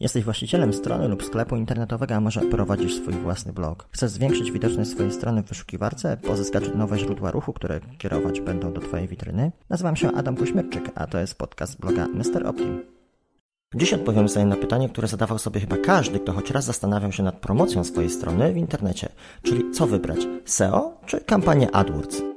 Jesteś właścicielem strony lub sklepu internetowego, a może prowadzisz swój własny blog. Chcesz zwiększyć widoczność swojej strony w wyszukiwarce, pozyskać nowe źródła ruchu, które kierować będą do Twojej witryny? Nazywam się Adam Kuśmierczyk, a to jest podcast bloga Mr. Optim. Dziś odpowiem sobie na pytanie, które zadawał sobie chyba każdy, kto choć raz zastanawiał się nad promocją swojej strony w internecie, czyli co wybrać, SEO czy kampanię AdWords?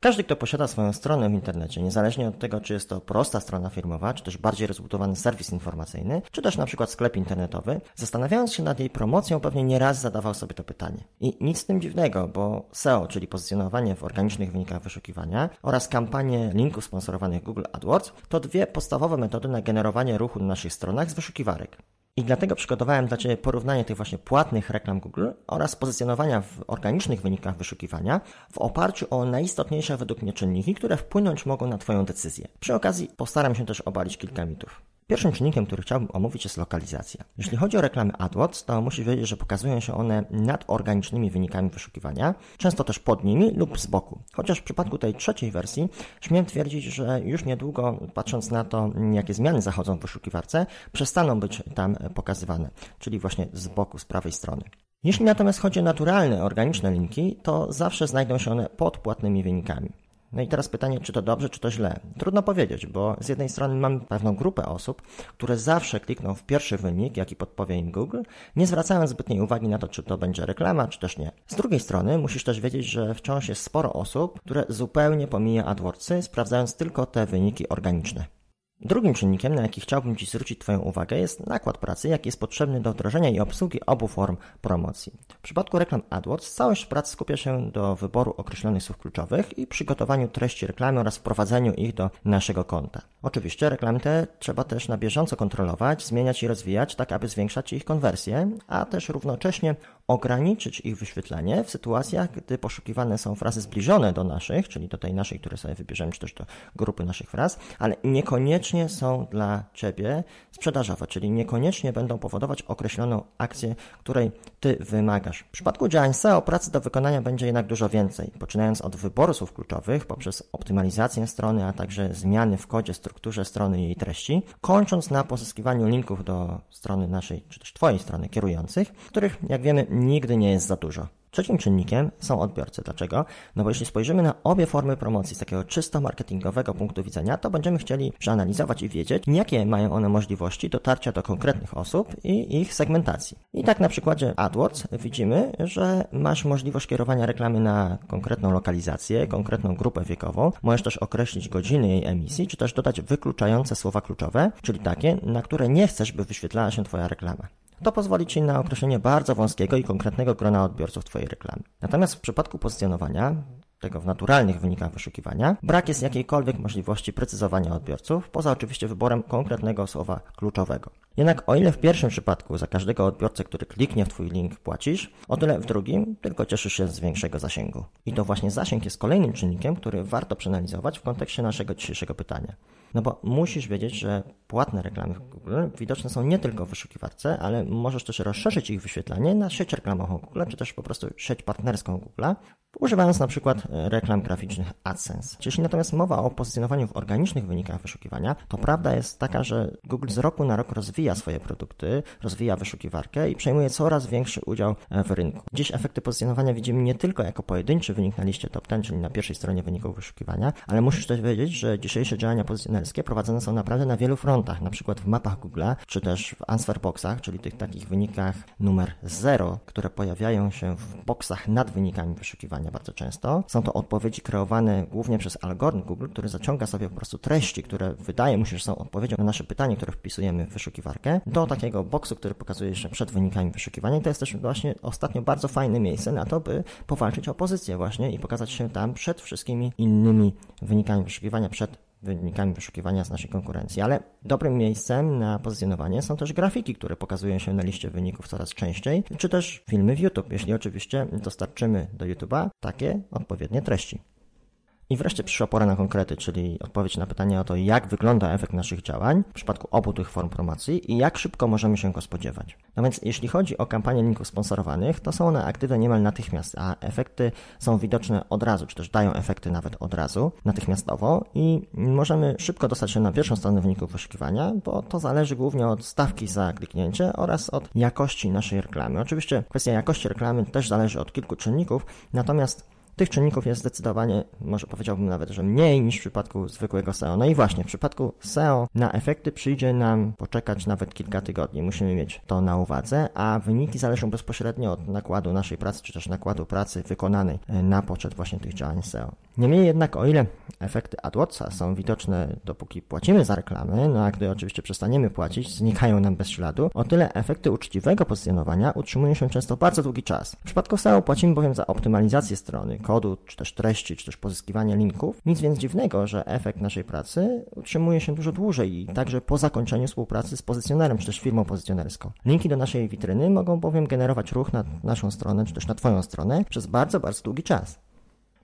Każdy, kto posiada swoją stronę w internecie, niezależnie od tego, czy jest to prosta strona firmowa, czy też bardziej rozbudowany serwis informacyjny, czy też na przykład sklep internetowy, zastanawiając się nad jej promocją, pewnie nieraz zadawał sobie to pytanie. I nic z tym dziwnego, bo SEO, czyli pozycjonowanie w organicznych wynikach wyszukiwania oraz kampanie linków sponsorowanych Google AdWords, to dwie podstawowe metody na generowanie ruchu na naszych stronach z wyszukiwarek. I dlatego przygotowałem dla Ciebie porównanie tych właśnie płatnych reklam Google oraz pozycjonowania w organicznych wynikach wyszukiwania w oparciu o najistotniejsze według mnie czynniki, które wpłynąć mogą na Twoją decyzję. Przy okazji postaram się też obalić kilka mitów. Pierwszym czynnikiem, który chciałbym omówić jest lokalizacja. Jeśli chodzi o reklamy AdWords, to musisz wiedzieć, że pokazują się one nad organicznymi wynikami wyszukiwania, często też pod nimi lub z boku. Chociaż w przypadku tej trzeciej wersji śmiem twierdzić, że już niedługo, patrząc na to, jakie zmiany zachodzą w wyszukiwarce, przestaną być tam pokazywane, czyli właśnie z boku, z prawej strony. Jeśli natomiast chodzi o naturalne, organiczne linki, to zawsze znajdą się one pod płatnymi wynikami. No i teraz pytanie, czy to dobrze, czy to źle? Trudno powiedzieć, bo z jednej strony mamy pewną grupę osób, które zawsze klikną w pierwszy wynik, jaki podpowie im Google, nie zwracając zbytniej uwagi na to, czy to będzie reklama, czy też nie. Z drugiej strony musisz też wiedzieć, że wciąż jest sporo osób, które zupełnie pomija AdWordsy, sprawdzając tylko te wyniki organiczne. Drugim czynnikiem, na jaki chciałbym Ci zwrócić Twoją uwagę, jest nakład pracy, jaki jest potrzebny do wdrożenia i obsługi obu form promocji. W przypadku reklam AdWords całość prac skupia się do wyboru określonych słów kluczowych i przygotowaniu treści reklamy oraz wprowadzeniu ich do naszego konta. Oczywiście reklamy te trzeba też na bieżąco kontrolować, zmieniać i rozwijać, tak aby zwiększać ich konwersję, a też równocześnie ograniczyć ich wyświetlenie w sytuacjach, gdy poszukiwane są frazy zbliżone do naszych, czyli do tej naszej, które sobie wybierzemy, czy też do grupy naszych fraz, ale niekoniecznie są dla Ciebie sprzedażowe, czyli niekoniecznie będą powodować określoną akcję, której Ty wymagasz. W przypadku działań SEO pracy do wykonania będzie jednak dużo więcej, poczynając od wyboru słów kluczowych, poprzez optymalizację strony, a także zmiany w kodzie, strukturze strony i jej treści, kończąc na pozyskiwaniu linków do strony naszej, czy też Twojej strony kierujących, których, jak wiemy, nigdy nie jest za dużo. Trzecim czynnikiem są odbiorcy. Dlaczego? No bo jeśli spojrzymy na obie formy promocji z takiego czysto marketingowego punktu widzenia, to będziemy chcieli przeanalizować i wiedzieć, jakie mają one możliwości dotarcia do konkretnych osób i ich segmentacji. I tak na przykładzie AdWords widzimy, że masz możliwość kierowania reklamy na konkretną lokalizację, konkretną grupę wiekową. Możesz też określić godziny jej emisji, czy też dodać wykluczające słowa kluczowe, czyli takie, na które nie chcesz, by wyświetlała się Twoja reklama. To pozwoli Ci na określenie bardzo wąskiego i konkretnego grona odbiorców Twojej reklamy. Natomiast w przypadku pozycjonowania, tego w naturalnych wynikach wyszukiwania, brak jest jakiejkolwiek możliwości precyzowania odbiorców, poza oczywiście wyborem konkretnego słowa kluczowego. Jednak o ile w pierwszym przypadku za każdego odbiorcę, który kliknie w Twój link płacisz, o tyle w drugim tylko cieszysz się z większego zasięgu. I to właśnie zasięg jest kolejnym czynnikiem, który warto przeanalizować w kontekście naszego dzisiejszego pytania. No bo musisz wiedzieć, że płatne reklamy w Google widoczne są nie tylko w wyszukiwarce, ale możesz też rozszerzyć ich wyświetlanie na sieć reklamową Google, czy też po prostu sieć partnerską Google, używając na przykład e, reklam graficznych AdSense. Jeśli natomiast mowa o pozycjonowaniu w organicznych wynikach wyszukiwania, to prawda jest taka, że Google z roku na rok rozwija swoje produkty, rozwija wyszukiwarkę i przejmuje coraz większy udział e, w rynku. Dziś efekty pozycjonowania widzimy nie tylko jako pojedynczy wynik na liście top 10, czyli na pierwszej stronie wyników wyszukiwania, ale musisz też wiedzieć, że dzisiejsze działania prowadzone są naprawdę na wielu frontach, na przykład w mapach Google'a, czy też w answer boxach, czyli tych takich wynikach numer 0, które pojawiają się w boxach nad wynikami wyszukiwania bardzo często. Są to odpowiedzi kreowane głównie przez algorytm Google, który zaciąga sobie po prostu treści, które wydaje mu się, że są odpowiedzią na nasze pytanie, które wpisujemy w wyszukiwarkę, do takiego boksu, który pokazuje się przed wynikami wyszukiwania. I to jest też właśnie ostatnio bardzo fajne miejsce na to, by powalczyć o pozycję właśnie i pokazać się tam przed wszystkimi innymi wynikami wyszukiwania, przed wynikami wyszukiwania z naszej konkurencji, ale dobrym miejscem na pozycjonowanie są też grafiki, które pokazują się na liście wyników coraz częściej, czy też filmy w YouTube, jeśli oczywiście dostarczymy do YouTube'a takie odpowiednie treści. I wreszcie przyszła pora na konkrety, czyli odpowiedź na pytanie o to, jak wygląda efekt naszych działań w przypadku obu tych form promocji i jak szybko możemy się go spodziewać. No więc jeśli chodzi o kampanię linków sponsorowanych, to są one aktywne niemal natychmiast, a efekty są widoczne od razu, czy też dają efekty nawet od razu, natychmiastowo i możemy szybko dostać się na pierwszą stronę wyników wyszukiwania, bo to zależy głównie od stawki za kliknięcie oraz od jakości naszej reklamy. Oczywiście kwestia jakości reklamy też zależy od kilku czynników, natomiast tych czynników jest zdecydowanie, może powiedziałbym nawet, że mniej niż w przypadku zwykłego SEO. No i właśnie, w przypadku SEO na efekty przyjdzie nam poczekać nawet kilka tygodni. Musimy mieć to na uwadze, a wyniki zależą bezpośrednio od nakładu naszej pracy, czy też nakładu pracy wykonanej e, na poczet właśnie tych działań SEO. Niemniej jednak, o ile efekty AdWordsa są widoczne dopóki płacimy za reklamy, no a gdy oczywiście przestaniemy płacić, znikają nam bez śladu, o tyle efekty uczciwego pozycjonowania utrzymują się często bardzo długi czas. W przypadku SEO płacimy bowiem za optymalizację strony, kodu, czy też treści, czy też pozyskiwanie linków. Nic więc dziwnego, że efekt naszej pracy utrzymuje się dużo dłużej i także po zakończeniu współpracy z pozycjonerem, czy też firmą pozycjonerską. Linki do naszej witryny mogą bowiem generować ruch na naszą stronę, czy też na Twoją stronę przez bardzo, bardzo długi czas.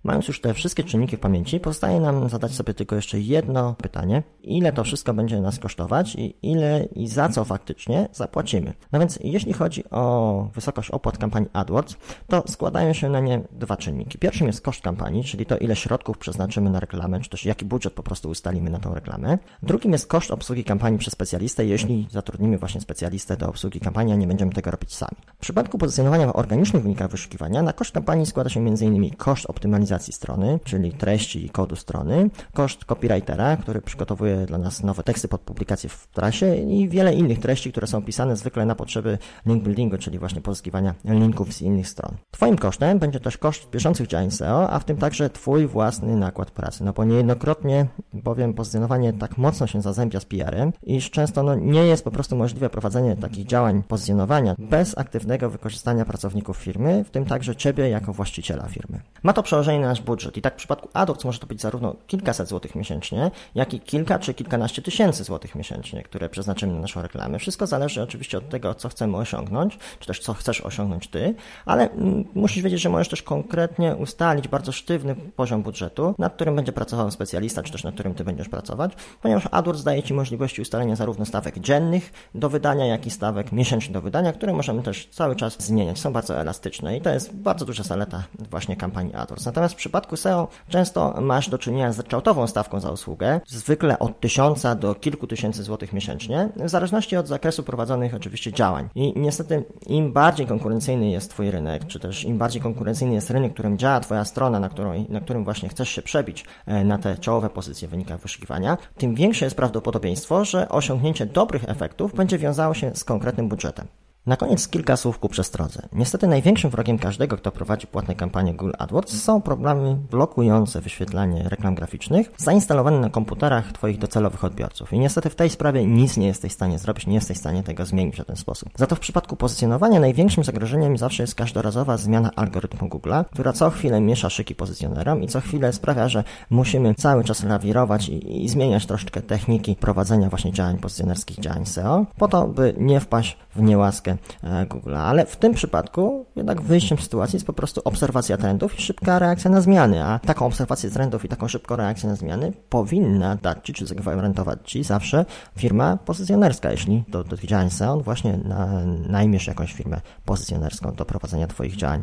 Mając już te wszystkie czynniki w pamięci, pozostaje nam zadać sobie tylko jeszcze jedno pytanie. Ile to wszystko będzie nas kosztować i ile i za co faktycznie zapłacimy? No więc jeśli chodzi o wysokość opłat kampanii AdWords, to składają się na nie dwa czynniki. Pierwszym jest koszt kampanii, czyli to ile środków przeznaczymy na reklamę, czy też jaki budżet po prostu ustalimy na tą reklamę. Drugim jest koszt obsługi kampanii przez specjalistę, jeśli zatrudnimy właśnie specjalistę do obsługi kampanii, a nie będziemy tego robić sami. W przypadku pozycjonowania w organicznych wynikach wyszukiwania na koszt kampanii składa się m.in. koszt optymalizacji strony, czyli treści i kodu strony, koszt copywritera, który przygotowuje dla nas nowe teksty pod publikację w trasie i wiele innych treści, które są pisane zwykle na potrzeby link buildingu, czyli właśnie pozyskiwania linków z innych stron. Twoim kosztem będzie też koszt bieżących działań SEO, a w tym także Twój własny nakład pracy, no bo niejednokrotnie bowiem pozycjonowanie tak mocno się zazębia z PR-em, iż często no, nie jest po prostu możliwe prowadzenie takich działań pozycjonowania bez aktywnego wykorzystania pracowników firmy, w tym także Ciebie jako właściciela firmy. Ma to przełożenie nasz budżet. I tak w przypadku AdWords może to być zarówno kilkaset złotych miesięcznie, jak i kilka czy kilkanaście tysięcy złotych miesięcznie, które przeznaczymy na naszą reklamę. Wszystko zależy oczywiście od tego, co chcemy osiągnąć, czy też co chcesz osiągnąć ty, ale mm, musisz wiedzieć, że możesz też konkretnie ustalić bardzo sztywny poziom budżetu, nad którym będzie pracował specjalista, czy też nad którym ty będziesz pracować, ponieważ AdWords daje ci możliwości ustalenia zarówno stawek dziennych do wydania, jak i stawek miesięcznych do wydania, które możemy też cały czas zmieniać. Są bardzo elastyczne i to jest bardzo duża zaleta właśnie kampanii AdWords. Natomiast w przypadku SEO często masz do czynienia z ryczałtową stawką za usługę, zwykle od tysiąca do kilku tysięcy złotych miesięcznie, w zależności od zakresu prowadzonych oczywiście działań. I niestety im bardziej konkurencyjny jest Twój rynek, czy też im bardziej konkurencyjny jest rynek, którym działa Twoja strona, na, na którym właśnie chcesz się przebić e, na te czołowe pozycje w wynikach wyszukiwania, tym większe jest prawdopodobieństwo, że osiągnięcie dobrych efektów będzie wiązało się z konkretnym budżetem. Na koniec kilka słów ku przestrodze. Niestety największym wrogiem każdego, kto prowadzi płatne kampanie Google AdWords są problemy blokujące wyświetlanie reklam graficznych zainstalowane na komputerach Twoich docelowych odbiorców. I niestety w tej sprawie nic nie jesteś w stanie zrobić, nie jesteś w stanie tego zmienić w ten sposób. Za to w przypadku pozycjonowania największym zagrożeniem zawsze jest każdorazowa zmiana algorytmu Google'a, która co chwilę miesza szyki pozycjonerom i co chwilę sprawia, że musimy cały czas lawirować i, i zmieniać troszeczkę techniki prowadzenia właśnie działań pozycjonerskich, działań SEO, po to, by nie wpaść w niełaskę E, Google, ale w tym przypadku jednak wyjściem sytuacji jest po prostu obserwacja trendów i szybka reakcja na zmiany, a taką obserwację trendów i taką szybką reakcję na zmiany powinna dać Ci, czy zagwarantować Ci zawsze firma pozycjonerska, jeśli do, do działań SEO właśnie na, najmiesz jakąś firmę pozycjonerską do prowadzenia Twoich działań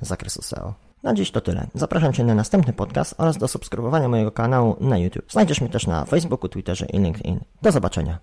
z zakresu SEO. Na dziś to tyle. Zapraszam Cię na następny podcast oraz do subskrybowania mojego kanału na YouTube. Znajdziesz mnie też na Facebooku, Twitterze i LinkedIn. Do zobaczenia.